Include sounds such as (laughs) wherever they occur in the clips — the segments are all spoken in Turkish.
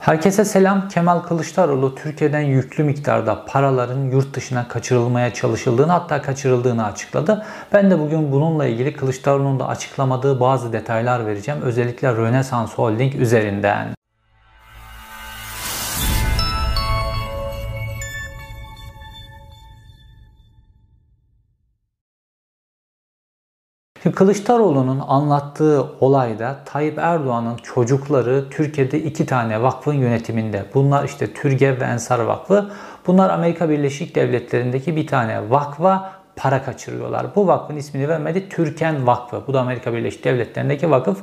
Herkese selam. Kemal Kılıçdaroğlu Türkiye'den yüklü miktarda paraların yurt dışına kaçırılmaya çalışıldığını hatta kaçırıldığını açıkladı. Ben de bugün bununla ilgili Kılıçdaroğlu'nun da açıklamadığı bazı detaylar vereceğim. Özellikle Rönesans Holding üzerinden. (laughs) Kılıçdaroğlu'nun anlattığı olayda Tayyip Erdoğan'ın çocukları Türkiye'de iki tane vakfın yönetiminde. Bunlar işte Türgev ve Ensar Vakfı. Bunlar Amerika Birleşik Devletleri'ndeki bir tane vakfa para kaçırıyorlar. Bu vakfın ismini vermedi Türken Vakfı. Bu da Amerika Birleşik Devletleri'ndeki vakıf.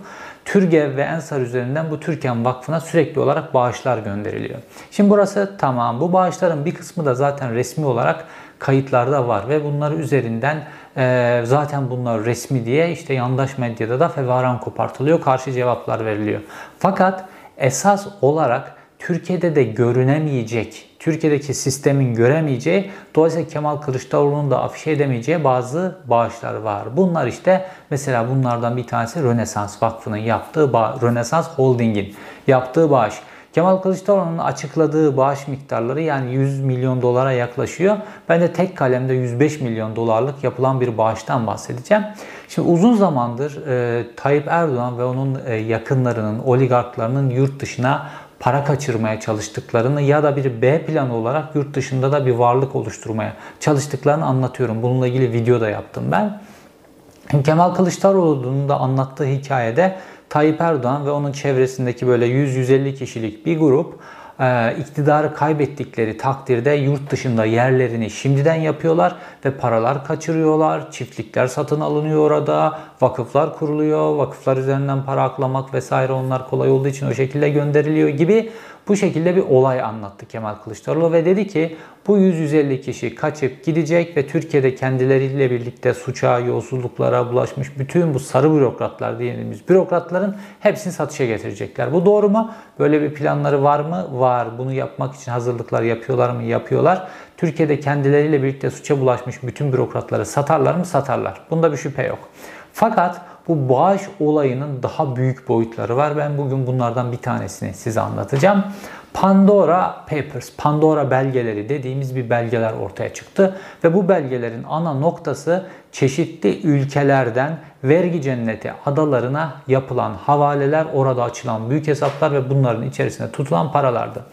Türgev ve Ensar üzerinden bu Türken Vakfı'na sürekli olarak bağışlar gönderiliyor. Şimdi burası tamam. Bu bağışların bir kısmı da zaten resmi olarak kayıtlarda var ve bunları üzerinden e, zaten bunlar resmi diye işte yandaş medyada da fevaran kopartılıyor, karşı cevaplar veriliyor. Fakat esas olarak Türkiye'de de görünemeyecek, Türkiye'deki sistemin göremeyeceği, dolayısıyla Kemal Kılıçdaroğlu'nun da afişe edemeyeceği bazı bağışlar var. Bunlar işte mesela bunlardan bir tanesi Rönesans Vakfı'nın yaptığı, Rönesans Holding'in yaptığı bağış. Kemal Kılıçdaroğlu'nun açıkladığı bağış miktarları yani 100 milyon dolara yaklaşıyor. Ben de tek kalemde 105 milyon dolarlık yapılan bir bağıştan bahsedeceğim. Şimdi uzun zamandır e, Tayyip Erdoğan ve onun e, yakınlarının, oligarklarının yurt dışına para kaçırmaya çalıştıklarını ya da bir B planı olarak yurt dışında da bir varlık oluşturmaya çalıştıklarını anlatıyorum. Bununla ilgili video da yaptım ben. Kemal Kılıçdaroğlu'nun da anlattığı hikayede Tayyip Erdoğan ve onun çevresindeki böyle 100-150 kişilik bir grup e, iktidarı kaybettikleri takdirde yurt dışında yerlerini şimdiden yapıyorlar ve paralar kaçırıyorlar. Çiftlikler satın alınıyor orada, vakıflar kuruluyor, vakıflar üzerinden para aklamak vesaire onlar kolay olduğu için o şekilde gönderiliyor gibi bu şekilde bir olay anlattı Kemal Kılıçdaroğlu ve dedi ki bu 100-150 kişi kaçıp gidecek ve Türkiye'de kendileriyle birlikte suça, yolsuzluklara bulaşmış bütün bu sarı bürokratlar dediğimiz bürokratların hepsini satışa getirecekler. Bu doğru mu? Böyle bir planları var mı? Var. Bunu yapmak için hazırlıklar yapıyorlar mı? Yapıyorlar. Türkiye'de kendileriyle birlikte suça bulaşmış bütün bürokratları satarlar mı? Satarlar. Bunda bir şüphe yok. Fakat bu bağış olayının daha büyük boyutları var. Ben bugün bunlardan bir tanesini size anlatacağım. Pandora Papers, Pandora belgeleri dediğimiz bir belgeler ortaya çıktı ve bu belgelerin ana noktası çeşitli ülkelerden vergi cenneti adalarına yapılan havaleler, orada açılan büyük hesaplar ve bunların içerisinde tutulan paralardı.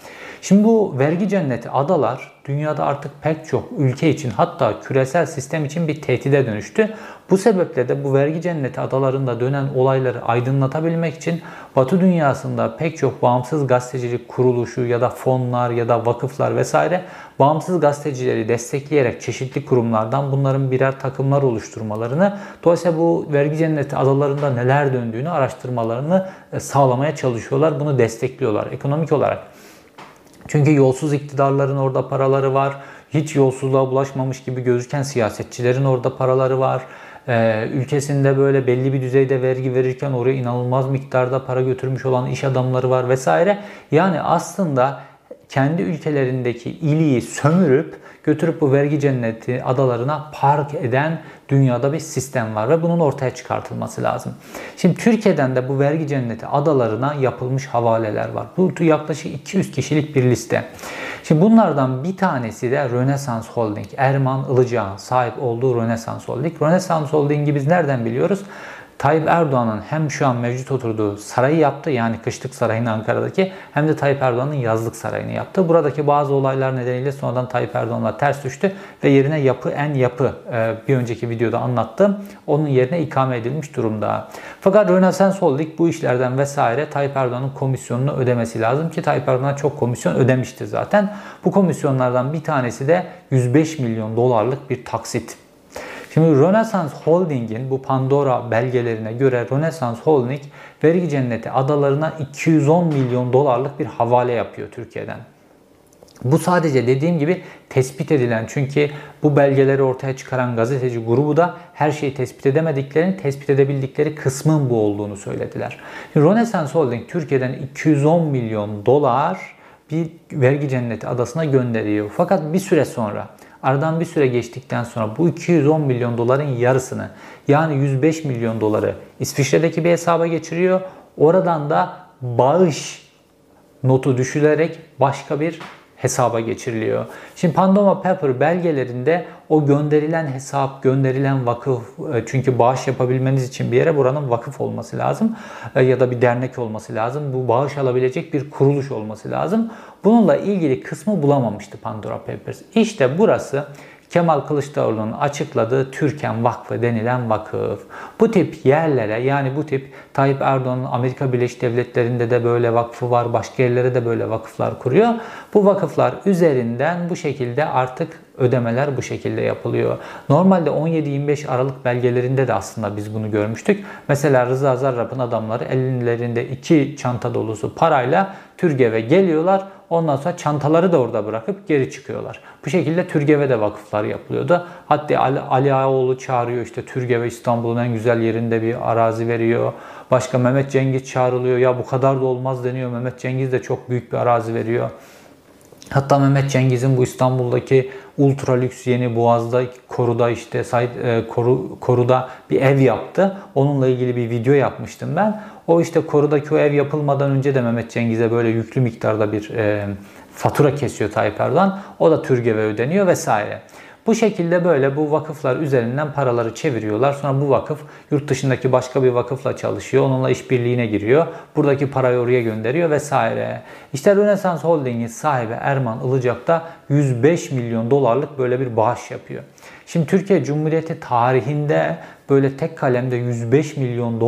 Şimdi bu vergi cenneti adalar dünyada artık pek çok ülke için hatta küresel sistem için bir tehdide dönüştü. Bu sebeple de bu vergi cenneti adalarında dönen olayları aydınlatabilmek için Batı dünyasında pek çok bağımsız gazetecilik kuruluşu ya da fonlar ya da vakıflar vesaire bağımsız gazetecileri destekleyerek çeşitli kurumlardan bunların birer takımlar oluşturmalarını dolayısıyla bu vergi cenneti adalarında neler döndüğünü araştırmalarını e, sağlamaya çalışıyorlar. Bunu destekliyorlar ekonomik olarak. Çünkü yolsuz iktidarların orada paraları var. Hiç yolsuzluğa bulaşmamış gibi gözüken siyasetçilerin orada paraları var. Ee, ülkesinde böyle belli bir düzeyde vergi verirken oraya inanılmaz miktarda para götürmüş olan iş adamları var vesaire. Yani aslında kendi ülkelerindeki iliği sömürüp götürüp bu vergi cenneti adalarına park eden dünyada bir sistem var ve bunun ortaya çıkartılması lazım. Şimdi Türkiye'den de bu vergi cenneti adalarına yapılmış havaleler var. Bu yaklaşık 200 kişilik bir liste. Şimdi bunlardan bir tanesi de Rönesans Holding. Erman Ilıcağ'ın sahip olduğu Rönesans Holding. Rönesans Holding'i biz nereden biliyoruz? Tayyip Erdoğan'ın hem şu an mevcut oturduğu sarayı yaptı yani kışlık sarayını Ankara'daki hem de Tayyip Erdoğan'ın yazlık sarayını yaptı. Buradaki bazı olaylar nedeniyle sonradan Tayyip Erdoğan'la ters düştü ve yerine yapı en yapı e, bir önceki videoda anlattım. Onun yerine ikame edilmiş durumda. Fakat Rönesans Holding bu işlerden vesaire Tayyip Erdoğan'ın komisyonunu ödemesi lazım ki Tayyip Erdoğan çok komisyon ödemişti zaten. Bu komisyonlardan bir tanesi de 105 milyon dolarlık bir taksit. Şimdi Rönesans Holding'in bu Pandora belgelerine göre Rönesans Holding vergi cenneti adalarına 210 milyon dolarlık bir havale yapıyor Türkiye'den. Bu sadece dediğim gibi tespit edilen çünkü bu belgeleri ortaya çıkaran gazeteci grubu da her şeyi tespit edemediklerini, tespit edebildikleri kısmın bu olduğunu söylediler. Rönesans Holding Türkiye'den 210 milyon dolar bir vergi cenneti adasına gönderiyor. Fakat bir süre sonra Aradan bir süre geçtikten sonra bu 210 milyon doların yarısını yani 105 milyon doları İsviçre'deki bir hesaba geçiriyor. Oradan da bağış notu düşülerek başka bir hesaba geçiriliyor. Şimdi Panama Paper belgelerinde o gönderilen hesap, gönderilen vakıf e, çünkü bağış yapabilmeniz için bir yere buranın vakıf olması lazım e, ya da bir dernek olması lazım. Bu bağış alabilecek bir kuruluş olması lazım. Bununla ilgili kısmı bulamamıştı Pandora Papers. İşte burası Kemal Kılıçdaroğlu'nun açıkladığı Türken Vakfı denilen vakıf. Bu tip yerlere yani bu tip Tayyip Erdoğan'ın Amerika Birleşik Devletleri'nde de böyle vakfı var, başka yerlere de böyle vakıflar kuruyor. Bu vakıflar üzerinden bu şekilde artık ödemeler bu şekilde yapılıyor. Normalde 17-25 Aralık belgelerinde de aslında biz bunu görmüştük. Mesela Rıza Zarrab'ın adamları ellerinde iki çanta dolusu parayla Türgev'e geliyorlar. Ondan sonra çantaları da orada bırakıp geri çıkıyorlar. Bu şekilde Türgev'e de vakıflar yapılıyordu. Hatta Ali, Ali Ağaoğlu çağırıyor işte Türgev'e İstanbul'un en güzel yerinde bir arazi veriyor. Başka Mehmet Cengiz çağrılıyor. Ya bu kadar da olmaz deniyor. Mehmet Cengiz de çok büyük bir arazi veriyor. Hatta Mehmet Cengiz'in bu İstanbul'daki ultra lüks yeni Boğaz'da koruda işte e, koru, koruda bir ev yaptı. Onunla ilgili bir video yapmıştım ben. O işte korudaki o ev yapılmadan önce de Mehmet Cengiz'e böyle yüklü miktarda bir e, fatura kesiyor Tayyip Erdoğan. O da TÜRGEV'e ödeniyor vesaire. Bu şekilde böyle bu vakıflar üzerinden paraları çeviriyorlar. Sonra bu vakıf yurt dışındaki başka bir vakıfla çalışıyor. Onunla işbirliğine giriyor. Buradaki parayı oraya gönderiyor vesaire. İşte Rönesans Holding'in sahibi Erman Ilıcak da 105 milyon dolarlık böyle bir bağış yapıyor. Şimdi Türkiye Cumhuriyeti tarihinde böyle tek kalemde 105 milyon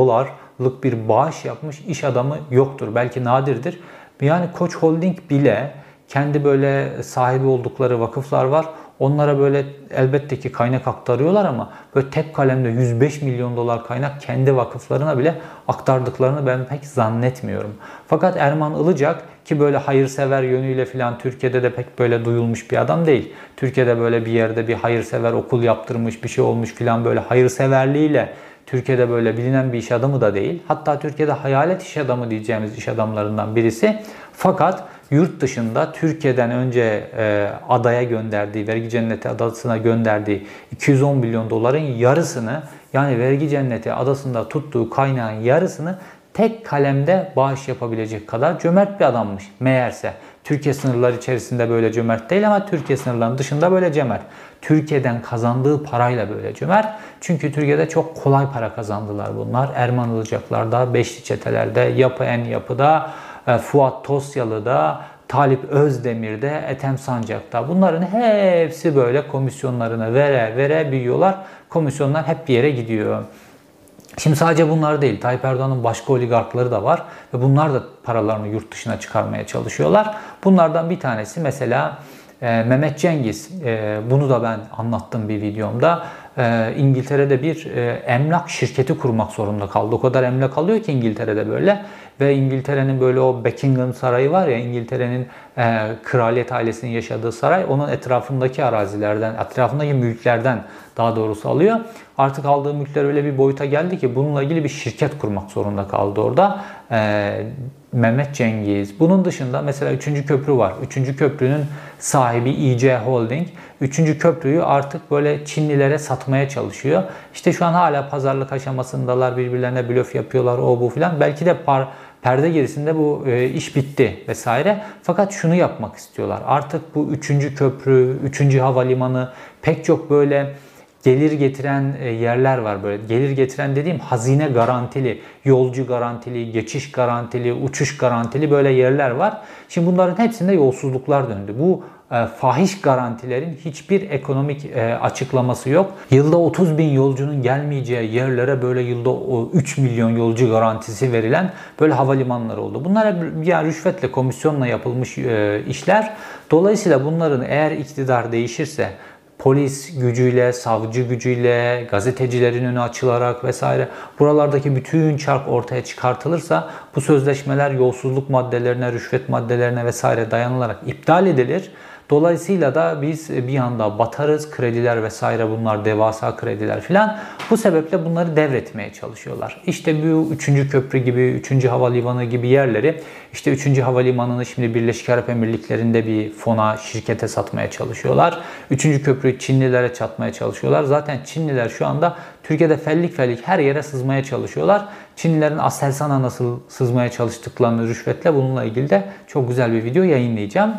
dolarlık bir bağış yapmış iş adamı yoktur. Belki nadirdir. Yani Koç Holding bile kendi böyle sahibi oldukları vakıflar var. Onlara böyle elbette ki kaynak aktarıyorlar ama böyle tek kalemde 105 milyon dolar kaynak kendi vakıflarına bile aktardıklarını ben pek zannetmiyorum. Fakat Erman Ilıcak ki böyle hayırsever yönüyle filan Türkiye'de de pek böyle duyulmuş bir adam değil. Türkiye'de böyle bir yerde bir hayırsever okul yaptırmış bir şey olmuş filan böyle hayırseverliğiyle Türkiye'de böyle bilinen bir iş adamı da değil. Hatta Türkiye'de hayalet iş adamı diyeceğimiz iş adamlarından birisi. Fakat yurt dışında Türkiye'den önce e, adaya gönderdiği, vergi cenneti adasına gönderdiği 210 milyon doların yarısını yani vergi cenneti adasında tuttuğu kaynağın yarısını tek kalemde bağış yapabilecek kadar cömert bir adammış meğerse. Türkiye sınırları içerisinde böyle cömert değil ama Türkiye sınırlarının dışında böyle cömert. Türkiye'den kazandığı parayla böyle cömert. Çünkü Türkiye'de çok kolay para kazandılar bunlar. Erman Ilıcaklar'da, Beşli Çeteler'de, Yapı En Yapı'da, e, Fuat Tosyalı'da, Talip Özdemir'de, Ethem Sancak'ta. Bunların hepsi böyle komisyonlarını vere vere büyüyorlar. Komisyonlar hep bir yere gidiyor. Şimdi sadece bunlar değil. Tayyip Erdoğan'ın başka oligarkları da var ve bunlar da paralarını yurt dışına çıkarmaya çalışıyorlar. Bunlardan bir tanesi mesela e, Mehmet Cengiz. E, bunu da ben anlattım bir videomda. E, İngiltere'de bir emlak şirketi kurmak zorunda kaldı. O kadar emlak alıyor ki İngiltere'de böyle ve İngiltere'nin böyle o Buckingham Sarayı var ya İngiltere'nin kraliyet ailesinin yaşadığı saray onun etrafındaki arazilerden, etrafındaki mülklerden daha doğrusu alıyor. Artık aldığı mülkler öyle bir boyuta geldi ki bununla ilgili bir şirket kurmak zorunda kaldı orada. E, Mehmet Cengiz. Bunun dışında mesela 3. köprü var. 3. köprünün sahibi IC Holding. 3. köprüyü artık böyle Çinlilere satmaya çalışıyor. İşte şu an hala pazarlık aşamasındalar. Birbirlerine blöf yapıyorlar o bu filan. Belki de par perde gerisinde bu e, iş bitti vesaire. Fakat şunu yapmak istiyorlar. Artık bu üçüncü köprü, üçüncü havalimanı pek çok böyle gelir getiren e, yerler var böyle. Gelir getiren dediğim hazine garantili, yolcu garantili, geçiş garantili, uçuş garantili böyle yerler var. Şimdi bunların hepsinde yolsuzluklar döndü. Bu e, fahiş garantilerin hiçbir ekonomik e, açıklaması yok. Yılda 30 bin yolcunun gelmeyeceği yerlere böyle yılda 3 milyon yolcu garantisi verilen böyle havalimanları oldu. Bunlar yani rüşvetle, komisyonla yapılmış işler. Dolayısıyla bunların eğer iktidar değişirse polis gücüyle, savcı gücüyle, gazetecilerin önü açılarak vesaire buralardaki bütün çark ortaya çıkartılırsa bu sözleşmeler yolsuzluk maddelerine, rüşvet maddelerine vesaire dayanılarak iptal edilir. Dolayısıyla da biz bir anda batarız. Krediler vesaire bunlar devasa krediler filan. Bu sebeple bunları devretmeye çalışıyorlar. İşte bu 3. köprü gibi, 3. havalimanı gibi yerleri işte 3. havalimanını şimdi Birleşik Arap Emirlikleri'nde bir fona, şirkete satmaya çalışıyorlar. 3. köprüyü Çinlilere çatmaya çalışıyorlar. Zaten Çinliler şu anda Türkiye'de fellik fellik her yere sızmaya çalışıyorlar. Çinlilerin Aselsan'a nasıl sızmaya çalıştıklarını rüşvetle bununla ilgili de çok güzel bir video yayınlayacağım.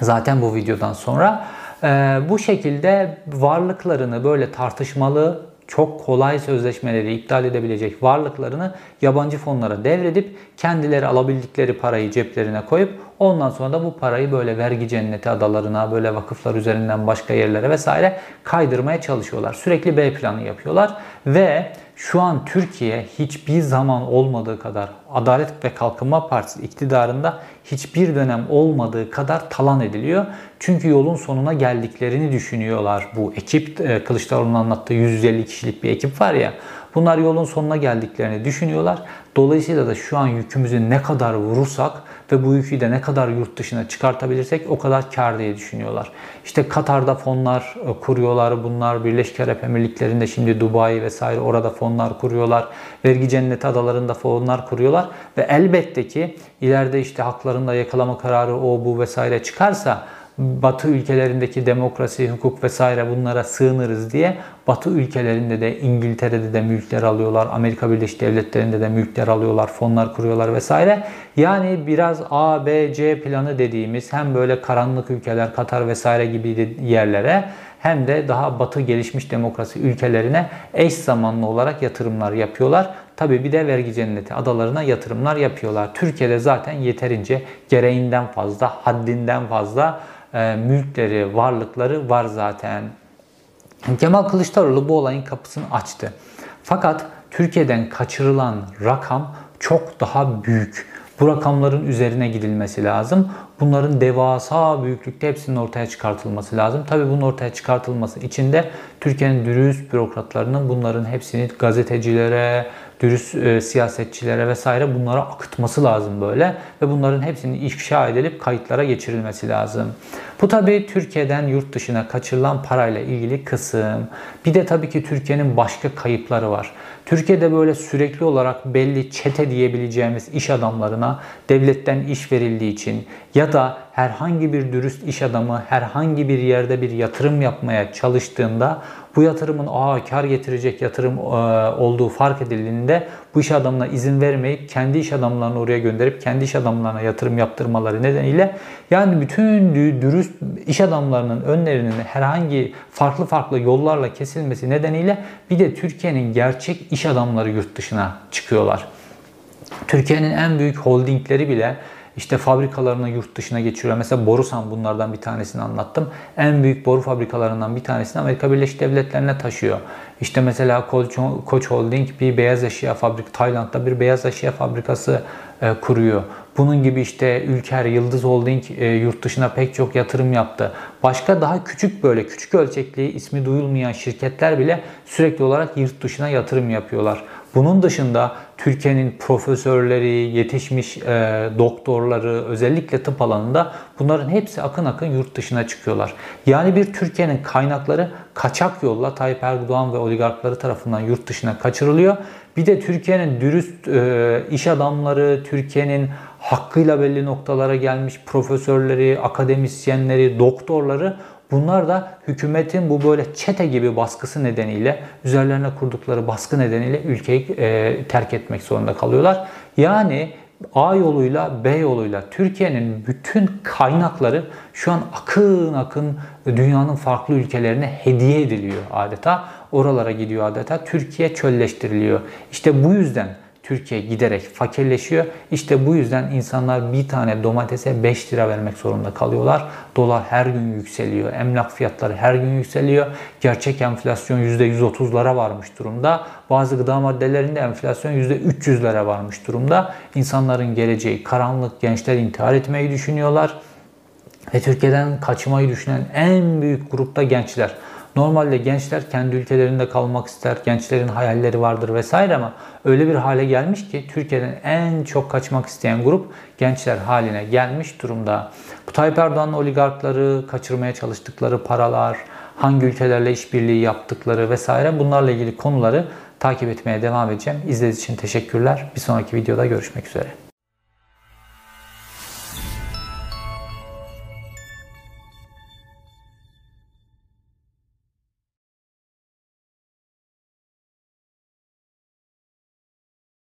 Zaten bu videodan sonra. Ee, bu şekilde varlıklarını böyle tartışmalı çok kolay sözleşmeleri iptal edebilecek varlıklarını yabancı fonlara devredip kendileri alabildikleri parayı ceplerine koyup ondan sonra da bu parayı böyle vergi cenneti adalarına, böyle vakıflar üzerinden başka yerlere vesaire kaydırmaya çalışıyorlar. Sürekli B planı yapıyorlar ve şu an Türkiye hiçbir zaman olmadığı kadar Adalet ve Kalkınma Partisi iktidarında hiçbir dönem olmadığı kadar talan ediliyor. Çünkü yolun sonuna geldiklerini düşünüyorlar bu ekip. E, Kılıçdaroğlu'nun anlattığı 150 kişilik bir ekip var ya. Bunlar yolun sonuna geldiklerini düşünüyorlar. Dolayısıyla da şu an yükümüzü ne kadar vurursak ve bu yükü de ne kadar yurt dışına çıkartabilirsek o kadar kar diye düşünüyorlar. İşte Katar'da fonlar e, kuruyorlar. Bunlar Birleşik Arap Emirlikleri'nde şimdi Dubai vesaire orada fonlar kuruyorlar. Vergi cenneti adalarında fonlar kuruyorlar. Ve elbette ki ileride işte haklarında yakalama kararı o bu vesaire çıkarsa Batı ülkelerindeki demokrasi, hukuk vesaire bunlara sığınırız diye Batı ülkelerinde de İngiltere'de de mülkler alıyorlar. Amerika Birleşik Devletleri'nde de mülkler alıyorlar, fonlar kuruyorlar vesaire. Yani biraz A, B, C planı dediğimiz hem böyle karanlık ülkeler, Katar vesaire gibi yerlere hem de daha batı gelişmiş demokrasi ülkelerine eş zamanlı olarak yatırımlar yapıyorlar. Tabi bir de vergi cenneti adalarına yatırımlar yapıyorlar. Türkiye'de zaten yeterince gereğinden fazla, haddinden fazla e, mülkleri, varlıkları var zaten. Kemal Kılıçdaroğlu bu olayın kapısını açtı. Fakat Türkiye'den kaçırılan rakam çok daha büyük. Bu rakamların üzerine gidilmesi lazım. Bunların devasa büyüklükte hepsinin ortaya çıkartılması lazım. Tabii bunun ortaya çıkartılması için de Türkiye'nin dürüst bürokratlarının bunların hepsini gazetecilere, dürüst e, siyasetçilere vesaire bunlara akıtması lazım böyle ve bunların hepsinin ifşa edilip kayıtlara geçirilmesi lazım. Bu tabii Türkiye'den yurt dışına kaçırılan parayla ilgili kısım. Bir de tabii ki Türkiye'nin başka kayıpları var. Türkiye'de böyle sürekli olarak belli çete diyebileceğimiz iş adamlarına devletten iş verildiği için ya da herhangi bir dürüst iş adamı herhangi bir yerde bir yatırım yapmaya çalıştığında bu yatırımın aa kar getirecek yatırım e, olduğu fark edildiğinde bu iş adamına izin vermeyip kendi iş adamlarını oraya gönderip kendi iş adamlarına yatırım yaptırmaları nedeniyle yani bütün dürüst iş adamlarının önlerinin herhangi farklı farklı yollarla kesilmesi nedeniyle bir de Türkiye'nin gerçek iş adamları yurt dışına çıkıyorlar. Türkiye'nin en büyük holdingleri bile işte fabrikalarını yurt dışına geçiriyor. Mesela Borusan bunlardan bir tanesini anlattım. En büyük boru fabrikalarından bir tanesini Amerika Birleşik Devletleri'ne taşıyor. İşte mesela Koç Holding bir beyaz eşya fabrik Tayland'da bir beyaz eşya fabrikası e, kuruyor. Bunun gibi işte Ülker, Yıldız Holding e, yurt dışına pek çok yatırım yaptı. Başka daha küçük böyle küçük ölçekli ismi duyulmayan şirketler bile sürekli olarak yurt dışına yatırım yapıyorlar. Bunun dışında Türkiye'nin profesörleri, yetişmiş e, doktorları özellikle tıp alanında bunların hepsi akın akın yurt dışına çıkıyorlar. Yani bir Türkiye'nin kaynakları kaçak yolla Tayyip Erdoğan ve oligarkları tarafından yurt dışına kaçırılıyor. Bir de Türkiye'nin dürüst e, iş adamları, Türkiye'nin hakkıyla belli noktalara gelmiş profesörleri, akademisyenleri, doktorları Bunlar da hükümetin bu böyle çete gibi baskısı nedeniyle, üzerlerine kurdukları baskı nedeniyle ülkeyi e, terk etmek zorunda kalıyorlar. Yani A yoluyla B yoluyla Türkiye'nin bütün kaynakları şu an akın akın dünyanın farklı ülkelerine hediye ediliyor adeta. Oralara gidiyor adeta. Türkiye çölleştiriliyor. İşte bu yüzden Türkiye giderek fakirleşiyor. İşte bu yüzden insanlar bir tane domatese 5 lira vermek zorunda kalıyorlar. Dolar her gün yükseliyor. Emlak fiyatları her gün yükseliyor. Gerçek enflasyon %130'lara varmış durumda. Bazı gıda maddelerinde enflasyon %300'lere varmış durumda. İnsanların geleceği karanlık, gençler intihar etmeyi düşünüyorlar. Ve Türkiye'den kaçmayı düşünen en büyük grupta gençler. Normalde gençler kendi ülkelerinde kalmak ister, gençlerin hayalleri vardır vesaire ama öyle bir hale gelmiş ki Türkiye'den en çok kaçmak isteyen grup gençler haline gelmiş durumda. Bu Tayyip Erdoğan'ın oligarkları, kaçırmaya çalıştıkları paralar, hangi ülkelerle işbirliği yaptıkları vesaire bunlarla ilgili konuları takip etmeye devam edeceğim. İzlediğiniz için teşekkürler. Bir sonraki videoda görüşmek üzere.